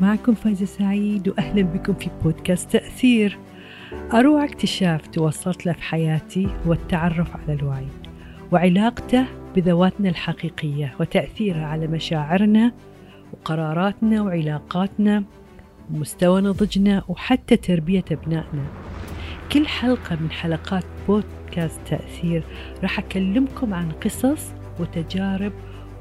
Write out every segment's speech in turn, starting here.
معكم فايزة سعيد وأهلا بكم في بودكاست تأثير. أروع اكتشاف توصلت له في حياتي هو التعرف على الوعي وعلاقته بذواتنا الحقيقية وتأثيرها على مشاعرنا وقراراتنا وعلاقاتنا ومستوى نضجنا وحتى تربية أبنائنا. كل حلقة من حلقات بودكاست تأثير راح أكلمكم عن قصص وتجارب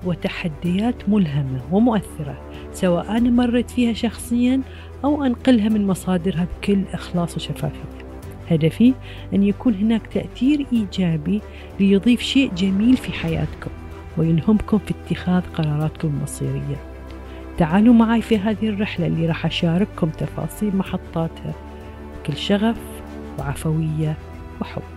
وتحديات ملهمة ومؤثرة سواء أنا مريت فيها شخصيا أو أنقلها من مصادرها بكل إخلاص وشفافية. هدفي أن يكون هناك تأثير إيجابي ليضيف شيء جميل في حياتكم ويلهمكم في اتخاذ قراراتكم المصيرية. تعالوا معي في هذه الرحلة اللي راح أشارككم تفاصيل محطاتها بكل شغف وعفوية وحب.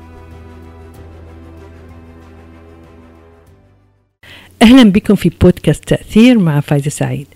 أهلا بكم في بودكاست تأثير مع فايزة سعيد.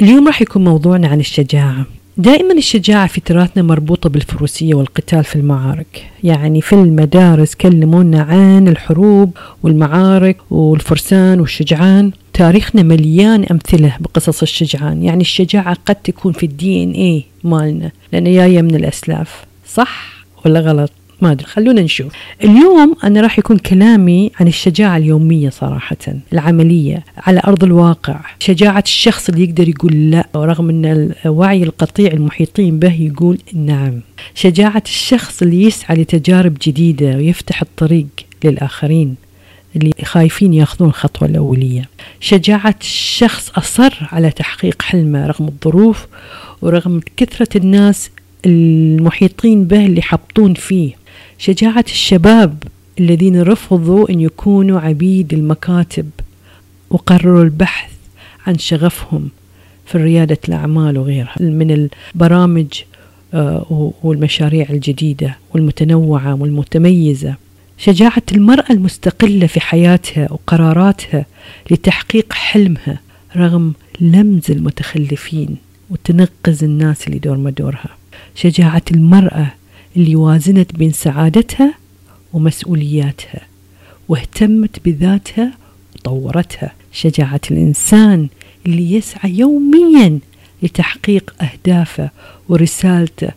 اليوم راح يكون موضوعنا عن الشجاعة. دائما الشجاعة في تراثنا مربوطة بالفروسية والقتال في المعارك. يعني في المدارس كلمونا عن الحروب والمعارك والفرسان والشجعان. تاريخنا مليان أمثلة بقصص الشجعان. يعني الشجاعة قد تكون في الدي إن اي مالنا لأنها جاية من الأسلاف. صح ولا غلط؟ ما أدري خلونا نشوف. اليوم أنا راح يكون كلامي عن الشجاعة اليومية صراحة العملية على أرض الواقع. شجاعة الشخص اللي يقدر يقول لا رغم أن الوعي القطيع المحيطين به يقول نعم. شجاعة الشخص اللي يسعى لتجارب جديدة ويفتح الطريق للآخرين اللي خايفين يأخذون الخطوة الأولية. شجاعة الشخص أصر على تحقيق حلمه رغم الظروف ورغم كثرة الناس المحيطين به اللي حبطون فيه. شجاعة الشباب الذين رفضوا أن يكونوا عبيد المكاتب وقرروا البحث عن شغفهم في ريادة الأعمال وغيرها. من البرامج آه، والمشاريع الجديدة والمتنوعة والمتميزة. شجاعة المرأة المستقلة في حياتها وقراراتها لتحقيق حلمها رغم لمز المتخلفين وتنقز الناس اللي دور مدورها. شجاعة المرأة اللي وازنت بين سعادتها ومسؤولياتها واهتمت بذاتها وطورتها. شجاعة الإنسان اللي يسعى يوميا لتحقيق أهدافه ورسالته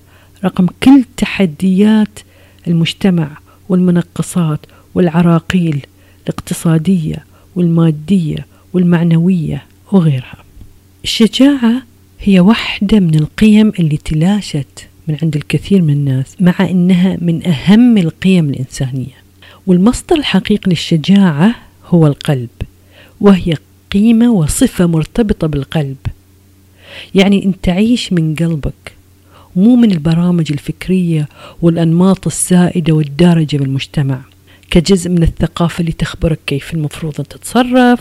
رقم كل تحديات المجتمع والمنقصات والعراقيل الاقتصادية والمادية والمعنوية وغيرها. الشجاعة هي واحدة من القيم اللي تلاشت من عند الكثير من الناس مع إنها من أهم القيم الإنسانية. والمصدر الحقيقي للشجاعة هو القلب وهي قيمة وصفة مرتبطة بالقلب. يعني انت تعيش من قلبك مو من البرامج الفكرية والأنماط السائدة والدارجة بالمجتمع. كجزء من الثقافة اللي تخبرك كيف المفروض أن تتصرف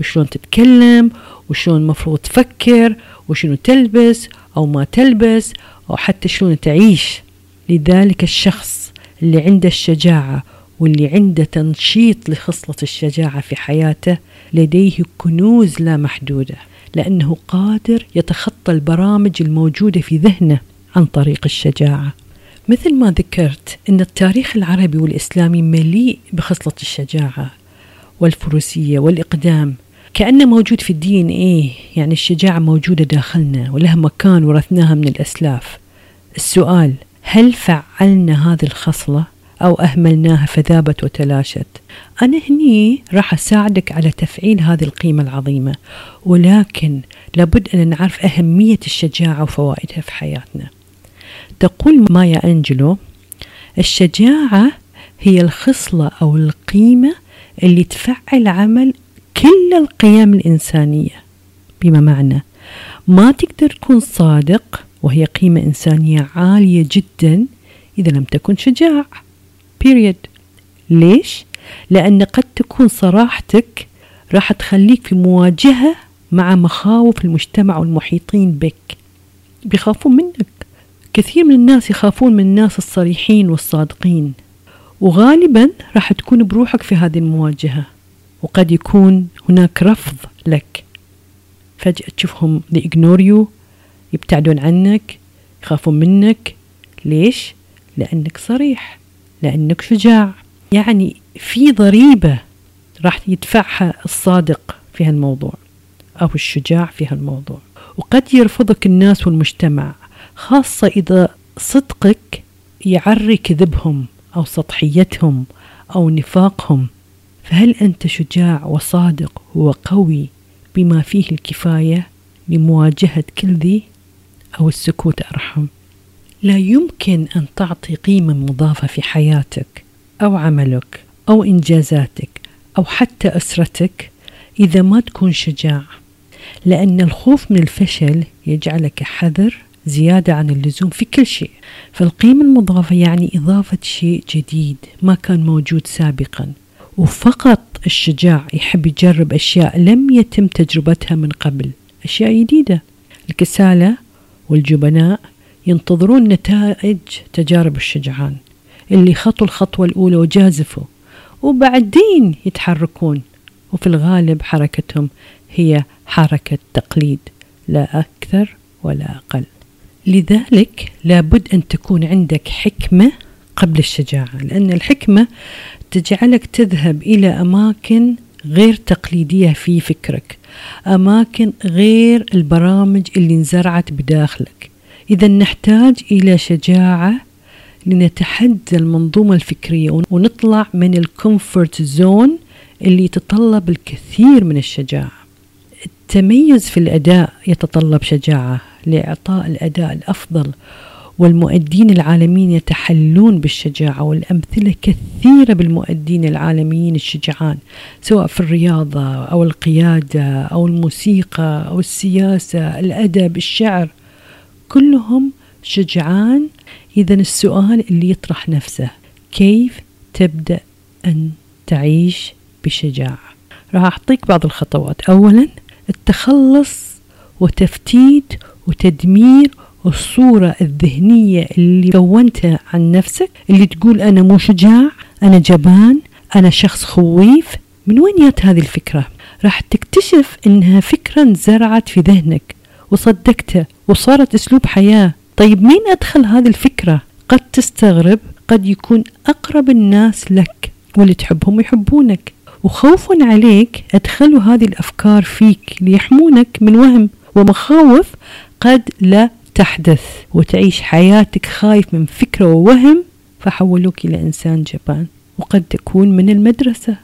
وشلون تتكلم وشلون المفروض تفكر وشنو تلبس أو ما تلبس أو حتى شلون تعيش. لذلك الشخص اللي عنده الشجاعة واللي عنده تنشيط لخصلة الشجاعة في حياته لديه كنوز لا محدودة لأنه قادر يتخطى البرامج الموجودة في ذهنه عن طريق الشجاعة. مثل ما ذكرت أن التاريخ العربي والإسلامي مليء بخصلة الشجاعة والفروسية والإقدام. كأنه موجود في الدي إن إيه يعني الشجاعة موجودة داخلنا ولها مكان ورثناها من الأسلاف. السؤال هل فعلنا هذه الخصلة أو أهملناها فذابت وتلاشت؟ أنا هني راح أساعدك على تفعيل هذه القيمة العظيمة ولكن لابد أن نعرف أهمية الشجاعة وفوائدها في حياتنا. تقول مايا أنجلو الشجاعة هي الخصلة أو القيمة اللي تفعل عمل كل القيم الإنسانية. بما معنى؟ ما تقدر تكون صادق وهي قيمة إنسانية عالية جدا إذا لم تكن شجاع. Period. ليش؟ لأن قد تكون صراحتك راح تخليك في مواجهة مع مخاوف المجتمع والمحيطين بك. بيخافون منك. كثير من الناس يخافون من الناس الصريحين والصادقين. وغالبا راح تكون بروحك في هذه المواجهة. وقد يكون هناك رفض لك. فجأة تشوفهم they ignore you يبتعدون عنك يخافون منك. ليش؟ لأنك صريح لأنك شجاع. يعني في ضريبة راح يدفعها الصادق في هالموضوع أو الشجاع في هالموضوع. وقد يرفضك الناس والمجتمع خاصة إذا صدقك يعري كذبهم أو سطحيتهم أو نفاقهم. فهل أنت شجاع وصادق وقوي بما فيه الكفاية لمواجهة كل ذي أو السكوت أرحم؟ لا يمكن أن تعطي قيمة مضافة في حياتك أو عملك أو إنجازاتك أو حتى أسرتك إذا ما تكون شجاع لأن الخوف من الفشل يجعلك حذر زيادة عن اللزوم في كل شيء. فالقيمة المضافة يعني إضافة شيء جديد ما كان موجود سابقا. وفقط الشجاع يحب يجرب أشياء لم يتم تجربتها من قبل أشياء جديدة. الكسالى والجبناء ينتظرون نتائج تجارب الشجعان اللي خطوا الخطوة الأولى وجازفوا وبعدين يتحركون. وفي الغالب حركتهم هي حركة تقليد لا أكثر ولا أقل. لذلك لابد أن تكون عندك حكمة قبل الشجاعة لأن الحكمة تجعلك تذهب إلى أماكن غير تقليدية في فكرك أماكن غير البرامج اللي انزرعت بداخلك. إذا نحتاج إلى شجاعة لنتحدى المنظومة الفكرية ونطلع من ال comfort zone اللي يتطلب الكثير من الشجاعة. التميز في الأداء يتطلب شجاعة لإعطاء الأداء الأفضل والمؤدين العالميين يتحلون بالشجاعة والأمثلة كثيرة بالمؤدين العالميين الشجعان سواء في الرياضة أو القيادة أو الموسيقى أو السياسة الأدب الشعر كلهم شجعان. إذا السؤال اللي يطرح نفسه كيف تبدأ أن تعيش بشجاعة؟ راح أعطيك بعض الخطوات. أولا التخلص وتفتيت وتدمير الصورة الذهنية اللي كونتها عن نفسك اللي تقول أنا مو شجاع أنا جبان أنا شخص خويف. من وين جات هذه الفكرة؟ راح تكتشف إنها فكرة انزرعت في ذهنك وصدقتها وصارت أسلوب حياة. طيب مين أدخل هذه الفكرة؟ قد تستغرب قد يكون أقرب الناس لك واللي تحبهم يحبونك. وخوفا عليك أدخلوا هذه الأفكار فيك ليحمونك من وهم. ومخاوف قد لا تحدث وتعيش حياتك خايف من فكرة ووهم فحولوك إلى إنسان جبان وقد تكون من المدرسة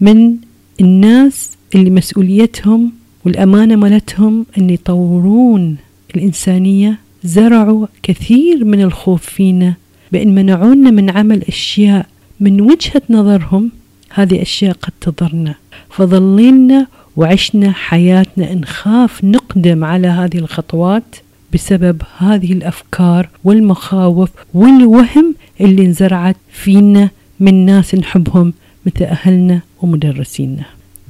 من الناس اللي مسؤوليتهم والأمانة مالتهم أن يطورون الإنسانية زرعوا كثير من الخوف فينا بأن منعونا من عمل أشياء من وجهة نظرهم. هذه أشياء قد تضرنا. فظلينا وعشنا حياتنا نخاف نقدم على هذه الخطوات. بسبب هذه الأفكار والمخاوف والوهم اللي انزرعت فينا من ناس نحبهم مثل أهلنا ومدرسينا.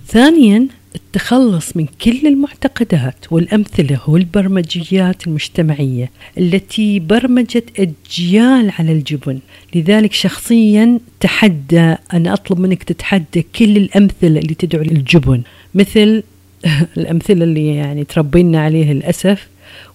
ثانيا التخلص من كل المعتقدات والأمثلة والبرمجيات المجتمعية التي برمجت اجيال على الجبن، لذلك شخصيا تحدى أنا أطلب منك تتحدى كل الأمثلة اللي تدعو للجبن، مثل الأمثلة اللي يعني تربينا عليها للأسف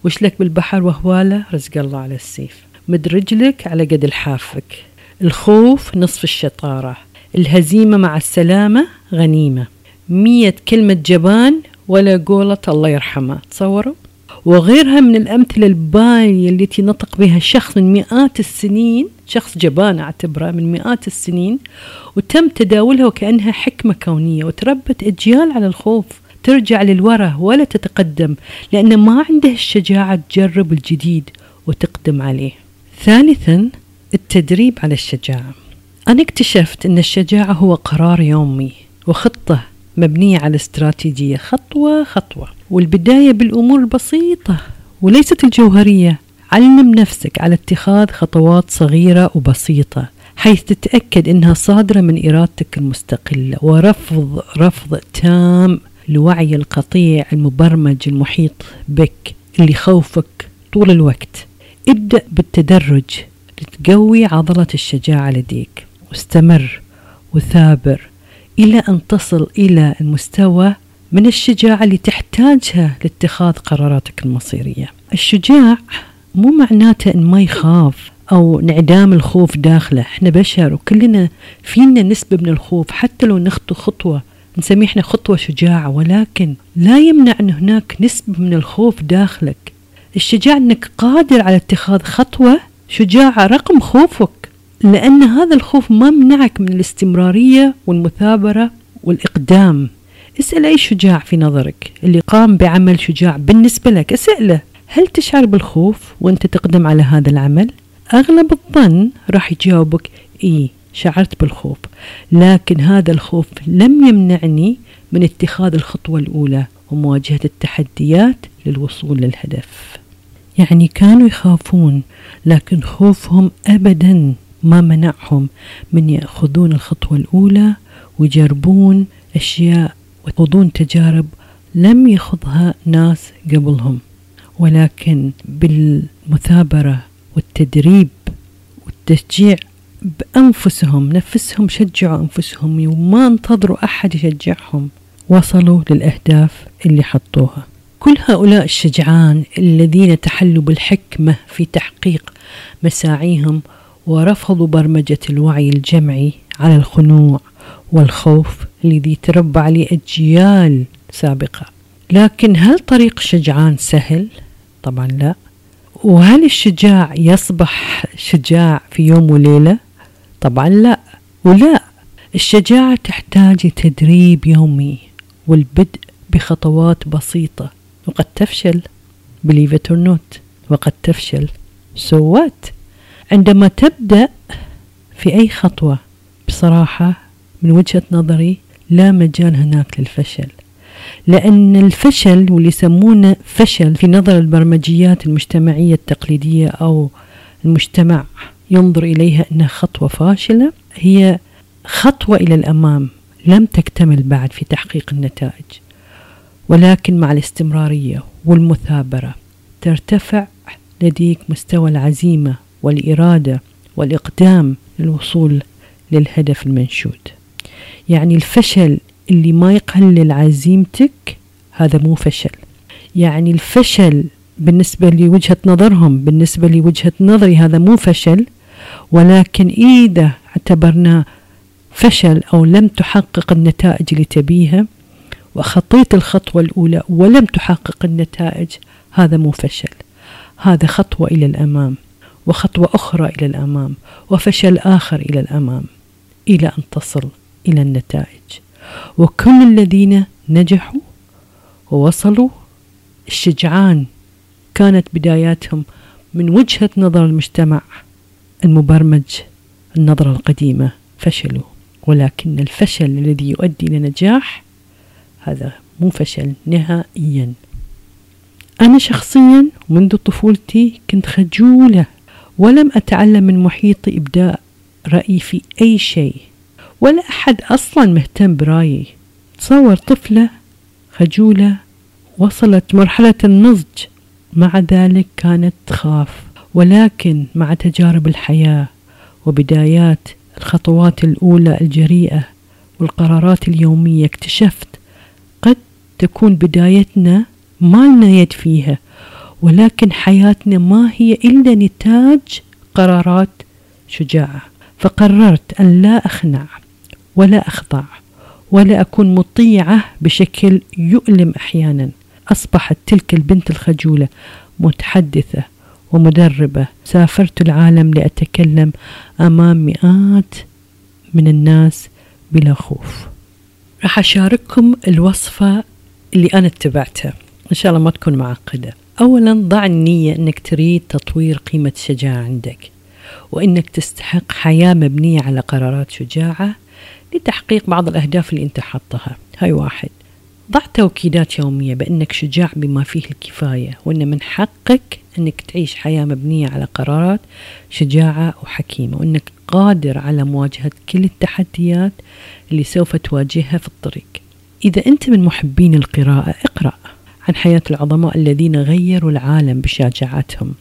وش لك بالبحر وهواله؟ رزق الله على السيف. مد رجلك على قد الحافك. الخوف نصف الشطارة. الهزيمة مع السلامة غنيمة. مية كلمة جبان ولا قولة الله يرحمه تصوروا؟ وغيرها من الأمثلة الباية التي نطق بها شخص من مئات السنين شخص جبان أعتبره من مئات السنين وتم تداولها وكأنها حكمة كونية وتربت أجيال على الخوف. ترجع للوراء ولا تتقدم لأن ما عنده الشجاعة تجرب الجديد وتقدم عليه. ثالثا التدريب على الشجاعة. أنا اكتشفت أن الشجاعة هو قرار يومي وخطة مبنية على استراتيجية خطوة خطوة. والبداية بالأمور البسيطة وليست الجوهرية. علم نفسك على اتخاذ خطوات صغيرة وبسيطة حيث تتأكد أنها صادرة من إرادتك المستقلة. ورفض رفض تام لوعي القطيع المبرمج المحيط بك اللي خوفك طول الوقت. ابدأ بالتدرج لتقوي عضلة الشجاعة لديك. واستمر وثابر إلى أن تصل إلى المستوى من الشجاعة اللي تحتاجها لاتخاذ قراراتك المصيرية. الشجاع مو معناته أن ما يخاف أو انعدام الخوف داخله. إحنا بشر وكلنا فينا نسبة من الخوف حتى لو نخطو خطوة نسميه إحنا خطوة شجاعة ولكن لا يمنع أن هناك نسبة من الخوف داخلك. الشجاعة أنك قادر على اتخاذ خطوة شجاعة رقم خوفك لأن هذا الخوف ما منعك من الاستمرارية والمثابرة والإقدام. اسأل أي شجاع في نظرك. اللي قام بعمل شجاع بالنسبة لك اسأله. هل تشعر بالخوف وأنت تقدم على هذا العمل؟ أغلب الظن راح يجاوبك إيه. شعرت بالخوف لكن هذا الخوف لم يمنعني من اتخاذ الخطوة الأولى ومواجهة التحديات للوصول للهدف. يعني كانوا يخافون لكن خوفهم أبدا ما منعهم من يأخذون الخطوة الأولى ويجربون أشياء ويخوضون تجارب لم يخضها ناس قبلهم. ولكن بالمثابرة والتدريب والتشجيع بأنفسهم نفسهم شجعوا أنفسهم وما انتظروا أحد يشجعهم وصلوا للأهداف اللي حطوها كل هؤلاء الشجعان الذين تحلوا بالحكمة في تحقيق مساعيهم ورفضوا برمجة الوعي الجمعي على الخنوع والخوف الذي تربى عليه أجيال سابقة لكن هل طريق شجعان سهل؟ طبعا لا وهل الشجاع يصبح شجاع في يوم وليلة؟ طبعا لا ولا. الشجاعة تحتاج تدريب يومي والبدء بخطوات بسيطة. وقد تفشل believe it or not وقد تفشل. So what عندما تبدأ في أي خطوة بصراحة من وجهة نظري لا مجال هناك للفشل. لأن الفشل واللي يسمونه فشل في نظر البرمجيات المجتمعية التقليدية أو المجتمع ينظر إليها أنها خطوة فاشلة. هي خطوة إلى الأمام لم تكتمل بعد في تحقيق النتائج. ولكن مع الاستمرارية والمثابرة ترتفع لديك مستوى العزيمة والإرادة والإقدام للوصول للهدف المنشود. يعني الفشل اللي ما يقلل عزيمتك هذا مو فشل. يعني الفشل بالنسبة لوجهة نظرهم بالنسبة لوجهة نظري هذا مو فشل. ولكن إذا اعتبرناه فشل أو لم تحقق النتائج اللي تبيها وخطيت الخطوة الأولى ولم تحقق النتائج هذا مو فشل. هذا خطوة إلى الأمام وخطوة أخرى إلى الأمام وفشل آخر إلى الأمام إلى أن تصل إلى النتائج. وكل الذين نجحوا ووصلوا الشجعان كانت بداياتهم من وجهة نظر المجتمع المبرمج النظرة القديمة فشلوا ولكن الفشل الذي يؤدي إلى نجاح هذا مو فشل نهائيا. أنا شخصيا منذ طفولتي كنت خجولة ولم أتعلم من محيطي إبداء رأيي في أي شيء ولا أحد أصلا مهتم برأيي. تصور طفلة خجولة وصلت مرحلة النضج مع ذلك كانت تخاف. ولكن مع تجارب الحياة وبدايات الخطوات الأولى الجريئة والقرارات اليومية اكتشفت قد تكون بدايتنا ما لنا يد فيها ولكن حياتنا ما هي إلا نتاج قرارات شجاعة. فقررت أن لا أخنع ولا أخضع ولا أكون مطيعة بشكل يؤلم أحيانا. أصبحت تلك البنت الخجولة متحدثة ومدربة. سافرت العالم لأتكلم أمام مئات من الناس بلا خوف. راح أشارككم الوصفة اللي أنا اتبعتها. إن شاء الله ما تكون معقدة. أولا ضع النية أنك تريد تطوير قيمة الشجاعة عندك وأنك تستحق حياة مبنية على قرارات شجاعة لتحقيق بعض الأهداف اللي أنت حطها هاي واحد. ضع توكيدات يومية بأنك شجاع بما فيه الكفاية وأن من حقك أنك تعيش حياة مبنية على قرارات شجاعة وحكيمة وأنك قادر على مواجهة كل التحديات اللي سوف تواجهها في الطريق. إذا أنت من محبين القراءة اقرأ عن حياة العظماء الذين غيروا العالم بشجاعتهم.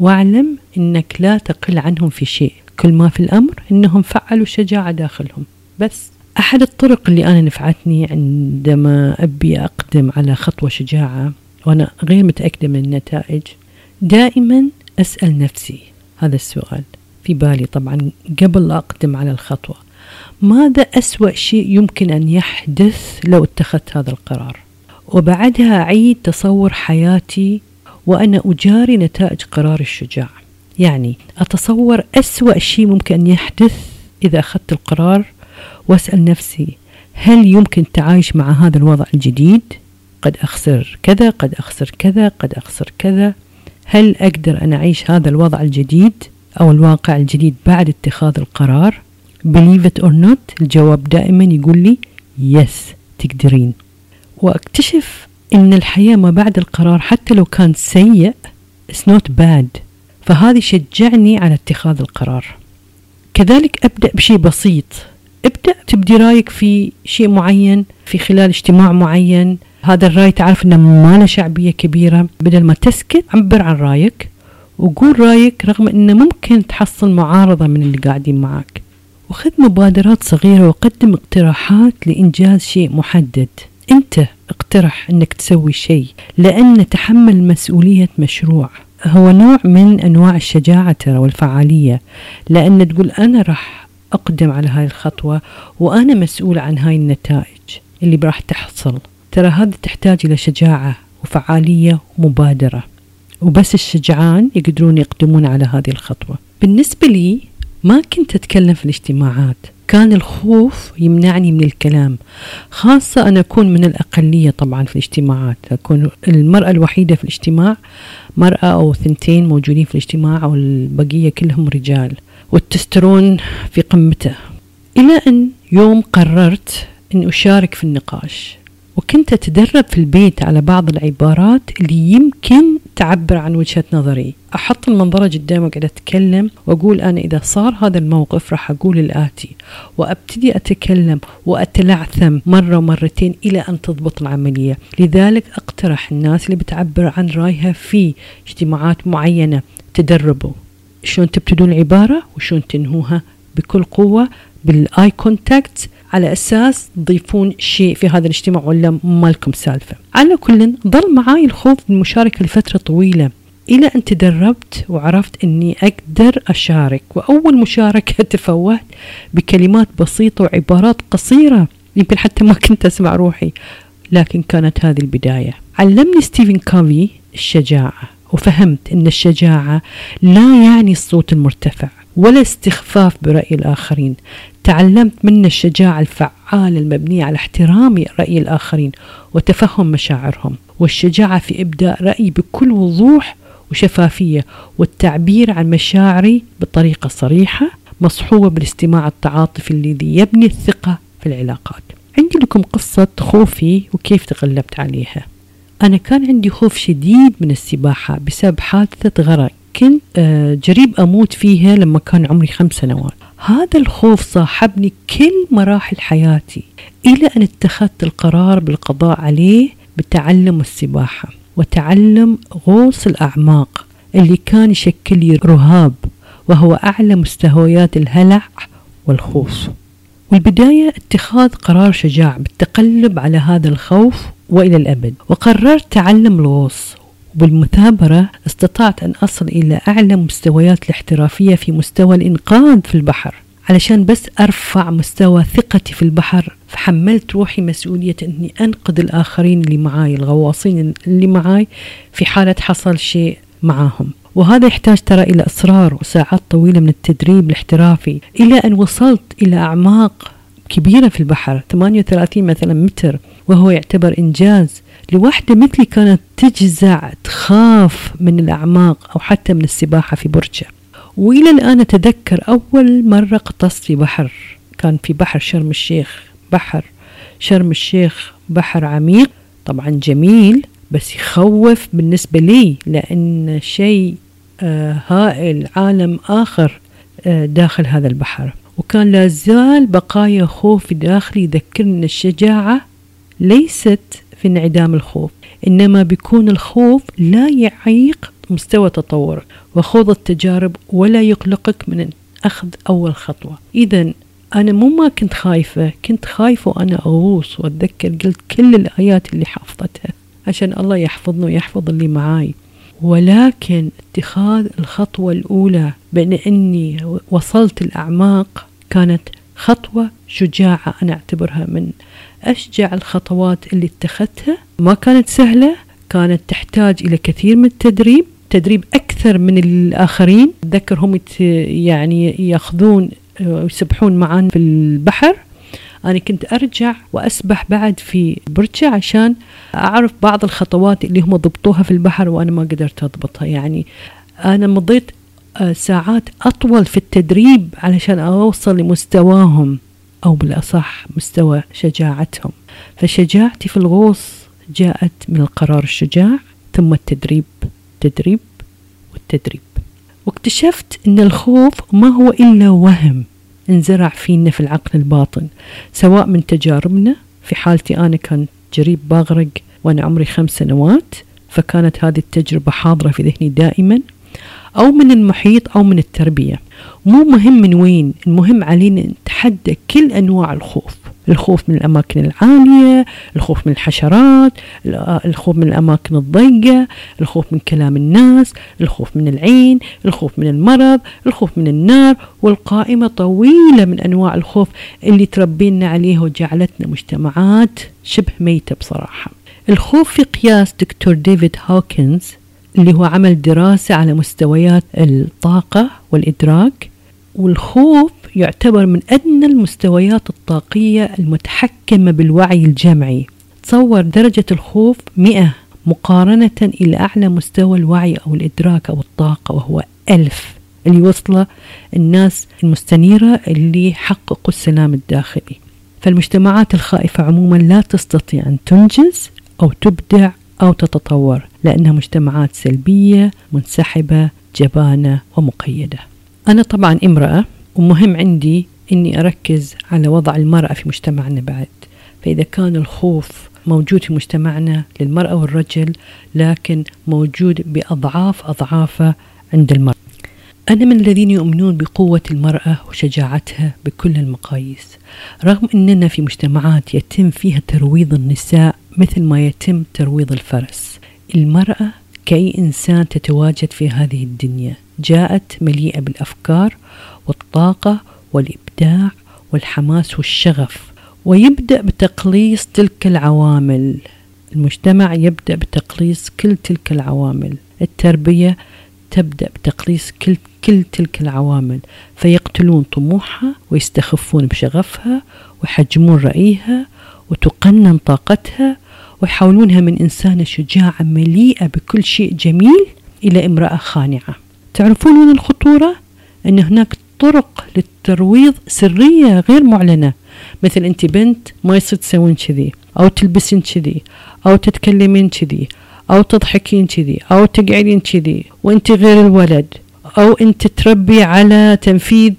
واعلم أنك لا تقل عنهم في شيء كل ما في الأمر أنهم فعلوا شجاعة داخلهم. بس. أحد الطرق اللي أنا نفعتني عندما أبي أقدم على خطوة شجاعة وأنا غير متأكدة من النتائج دائما أسأل نفسي هذا السؤال في بالي طبعا قبل لا أقدم على الخطوة. ماذا أسوأ شيء يمكن أن يحدث لو اتخذت هذا القرار؟ وبعدها أعيد تصور حياتي وأنا أجاري نتائج قرار الشجاع. يعني أتصور أسوأ شيء ممكن أن يحدث إذا أخذت القرار وأسأل نفسي هل يمكن التعايش مع هذا الوضع الجديد؟ قد أخسر كذا قد أخسر كذا قد أخسر كذا. هل أقدر أن أعيش هذا الوضع الجديد أو الواقع الجديد بعد اتخاذ القرار؟ Believe it or not الجواب دائما يقول لي yes تقدرين. وأكتشف إن الحياة ما بعد القرار حتى لو كان سيء it's not bad. فهذا شجعني على اتخاذ القرار. كذلك أبدأ بشيء بسيط. تبدي رأيك في شيء معين في خلال اجتماع معين؟ هذا الرأي تعرف إنه ما له شعبية كبيرة. بدل ما تسكت عبر عن رأيك وقول رأيك رغم إنه ممكن تحصل معارضة من اللي قاعدين معك وخذ مبادرات صغيرة وقدم اقتراحات لإنجاز شيء محدد. أنت اقترح أنك تسوي شيء لأن تحمل مسؤولية مشروع. هو نوع من أنواع الشجاعة ترى والفعالية لأن تقول أنا راح أقدم على هاي الخطوة وأنا مسؤول عن هاي النتائج اللي راح تحصل. ترى هذا تحتاج إلى شجاعة وفعالية ومبادرة. وبس الشجعان يقدرون يقدمون على هذه الخطوة. بالنسبة لي ما كنت أتكلم في الاجتماعات. كان الخوف يمنعني من الكلام. خاصة أنا أكون من الأقلية طبعا في الاجتماعات. أكون المرأة الوحيدة في الاجتماع مرأة أو ثنتين موجودين في الاجتماع والبقية كلهم رجال. والتسترون في قمته. إلى أن يوم قررت أن أشارك في النقاش وكنت أتدرب في البيت على بعض العبارات اللي يمكن تعبر عن وجهة نظري. أحط المنظرة قدامي وقاعد أتكلم وأقول أنا إذا صار هذا الموقف راح أقول الآتي وأبتدي أتكلم وأتلعثم مرة ومرتين إلى أن تضبط العملية. لذلك أقترح الناس اللي بتعبر عن رأيها في اجتماعات معينة تدربوا. شلون تبتدون العبارة وشلون تنهوها بكل قوة بال eye contact. على أساس تضيفون شيء في هذا الاجتماع ولا ما لكم سالفة. على كل ظل معاي الخوف من المشاركه لفترة طويلة. إلى أن تدربت وعرفت إني أقدر أشارك. وأول مشاركة تفوهت بكلمات بسيطة وعبارات قصيرة. يمكن حتى ما كنت أسمع روحي. لكن كانت هذه البداية. علمني ستيفن كوفي الشجاعة. وفهمت إن الشجاعة لا يعني الصوت المرتفع ولا استخفاف برأي الآخرين. تعلمت منه الشجاعة الفعالة المبنية على احترام رأي الآخرين وتفهم مشاعرهم والشجاعة في إبداء رأيي بكل وضوح وشفافية والتعبير عن مشاعري بطريقة صريحة مصحوبة بالاستماع التعاطفي الذي يبني الثقة في العلاقات. عندي لكم قصة خوفي وكيف تغلبت عليها. أنا كان عندي خوف شديد من السباحة بسبب حادثة غرق. كنت آه، جريب أموت فيها لما كان عمري خمس سنوات. هذا الخوف صاحبني كل مراحل حياتي إلى أن اتخذت القرار بالقضاء عليه بتعلم السباحة وتعلم غوص الأعماق اللي كان يشكل لي رهاب وهو أعلى مستويات الهلع والخوف. والبداية اتخاذ قرار شجاع بالتقلب على هذا الخوف وإلى الأبد. وقررت تعلم الغوص وبالمثابرة استطعت أن أصل إلى أعلى مستويات الاحترافية في مستوى الإنقاذ في البحر. علشان بس أرفع مستوى ثقتي في البحر فحملت روحي مسؤولية أني أنقذ الآخرين اللي معاي الغواصين اللي معاي في حالة حصل شيء معاهم. وهذا يحتاج ترى إلى إصرار وساعات طويلة من التدريب الاحترافي. إلى أن وصلت إلى أعماق كبيرة في البحر 38 مثلا متر. وهو يعتبر إنجاز لوحدة مثلي كانت تجزع تخاف من الأعماق أو حتى من السباحة في برجة. وإلى الآن أتذكر أول مرة قطست في بحر. كان في بحر شرم الشيخ. بحر شرم الشيخ بحر عميق. طبعا جميل بس يخوف بالنسبة لي لأن شيء آه هائل عالم آخر آه داخل هذا البحر. وكان لا زال بقايا خوف داخلي يذكرني الشجاعة ليست في انعدام الخوف إنما بيكون الخوف لا يعيق مستوى تطورك وخوض التجارب ولا يقلقك من أخذ أول خطوة. إذا أنا مو ما كنت خايفة كنت خايفة وأنا أغوص وأتذكر قلت كل الآيات اللي حفظتها عشان الله يحفظني ويحفظ اللي معاي. ولكن اتخاذ الخطوة الأولى بأن أني وصلت الأعماق كانت خطوة شجاعة أنا أعتبرها من أشجع الخطوات اللي اتخذتها. ما كانت سهلة كانت تحتاج إلى كثير من التدريب تدريب أكثر من الآخرين. ذكر هم يعني يأخذون ويسبحون معانا في البحر. أنا كنت أرجع وأسبح بعد في برشة عشان أعرف بعض الخطوات اللي هم ضبطوها في البحر وأنا ما قدرت أضبطها. يعني أنا مضيت آه، ساعات أطول في التدريب علشان أوصل لمستواهم. أو بالأصح مستوى شجاعتهم. فشجاعتي في الغوص جاءت من القرار الشجاع ثم التدريب تدريب والتدريب. واكتشفت أن الخوف ما هو إلا وهم انزرع فينا في العقل الباطن سواء من تجاربنا. في حالتي أنا كان جريب باغرق وأنا عمري خمس سنوات فكانت هذه التجربة حاضرة في ذهني دائما. أو من المحيط أو من التربية. مو مهم من وين المهم علينا نتحدى كل أنواع الخوف. الخوف من الأماكن العالية الخوف من الحشرات الخوف من الأماكن الضيقة الخوف من كلام الناس الخوف من العين الخوف من المرض الخوف من النار. والقائمة طويلة من أنواع الخوف اللي تربينا عليها وجعلتنا مجتمعات شبه ميتة بصراحة. الخوف في قياس دكتور ديفيد هوكنز اللي هو عمل دراسة على مستويات الطاقة والإدراك والخوف يعتبر من أدنى المستويات الطاقية المتحكمة بالوعي الجمعي. تصور درجة الخوف مئة مقارنة إلى أعلى مستوى الوعي أو الإدراك أو الطاقة وهو ألف اللي وصله الناس المستنيرة اللي حققوا السلام الداخلي. فالمجتمعات الخائفة عموما لا تستطيع أن تنجز أو تبدع أو تتطور. لأنها مجتمعات سلبية منسحبة جبانة ومقيدة. أنا طبعا امرأة ومهم عندي أني أركز على وضع المرأة في مجتمعنا بعد. فإذا كان الخوف موجود في مجتمعنا للمرأة والرجل لكن موجود بأضعاف أضعافه عند المرأة. أنا من الذين يؤمنون بقوة المرأة وشجاعتها بكل المقاييس. رغم أننا في مجتمعات يتم فيها ترويض النساء مثل ما يتم ترويض الفرس. المرأة كأي إنسان تتواجد في هذه الدنيا. جاءت مليئة بالأفكار والطاقة والإبداع والحماس والشغف ويبدأ بتقليص تلك العوامل. المجتمع يبدأ بتقليص كل تلك العوامل. التربية تبدأ بتقليص كل كل تلك العوامل. فيقتلون طموحها ويستخفون بشغفها ويحجمون رأيها وتقنن طاقتها ويحولونها من إنسانة شجاعة مليئة بكل شيء جميل إلى امرأة خانعة. تعرفون وين الخطورة؟ أن هناك طرق للترويض سرية غير معلنة. مثل أنت بنت ما يصير تسوين كذي أو تلبسين كذي أو تتكلمين كذي أو تضحكين كذي أو تقعدين كذي وأنت غير الولد أو أنت تربي على تنفيذ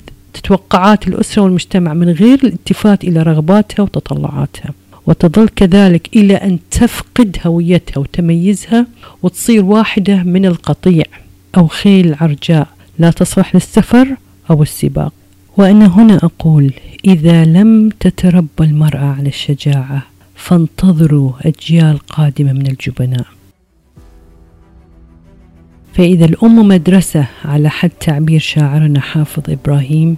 توقعات الأسرة والمجتمع من غير الالتفات إلى رغباتها وتطلعاتها. وتظل كذلك إلى أن تفقد هويتها وتميزها وتصير واحدة من القطيع أو خيل عرجاء. لا تصلح للسفر أو السباق. وأنا هنا أقول إذا لم تتربى المرأة على الشجاعة فانتظروا أجيال قادمة من الجبناء. فإذا الأم مدرسة على حد تعبير شاعرنا حافظ إبراهيم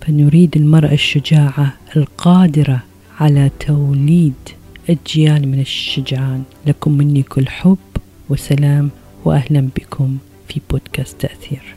فنريد المرأة الشجاعة القادرة على توليد أجيال من الشجعان. لكم مني كل حب وسلام وأهلا بكم في بودكاست تأثير.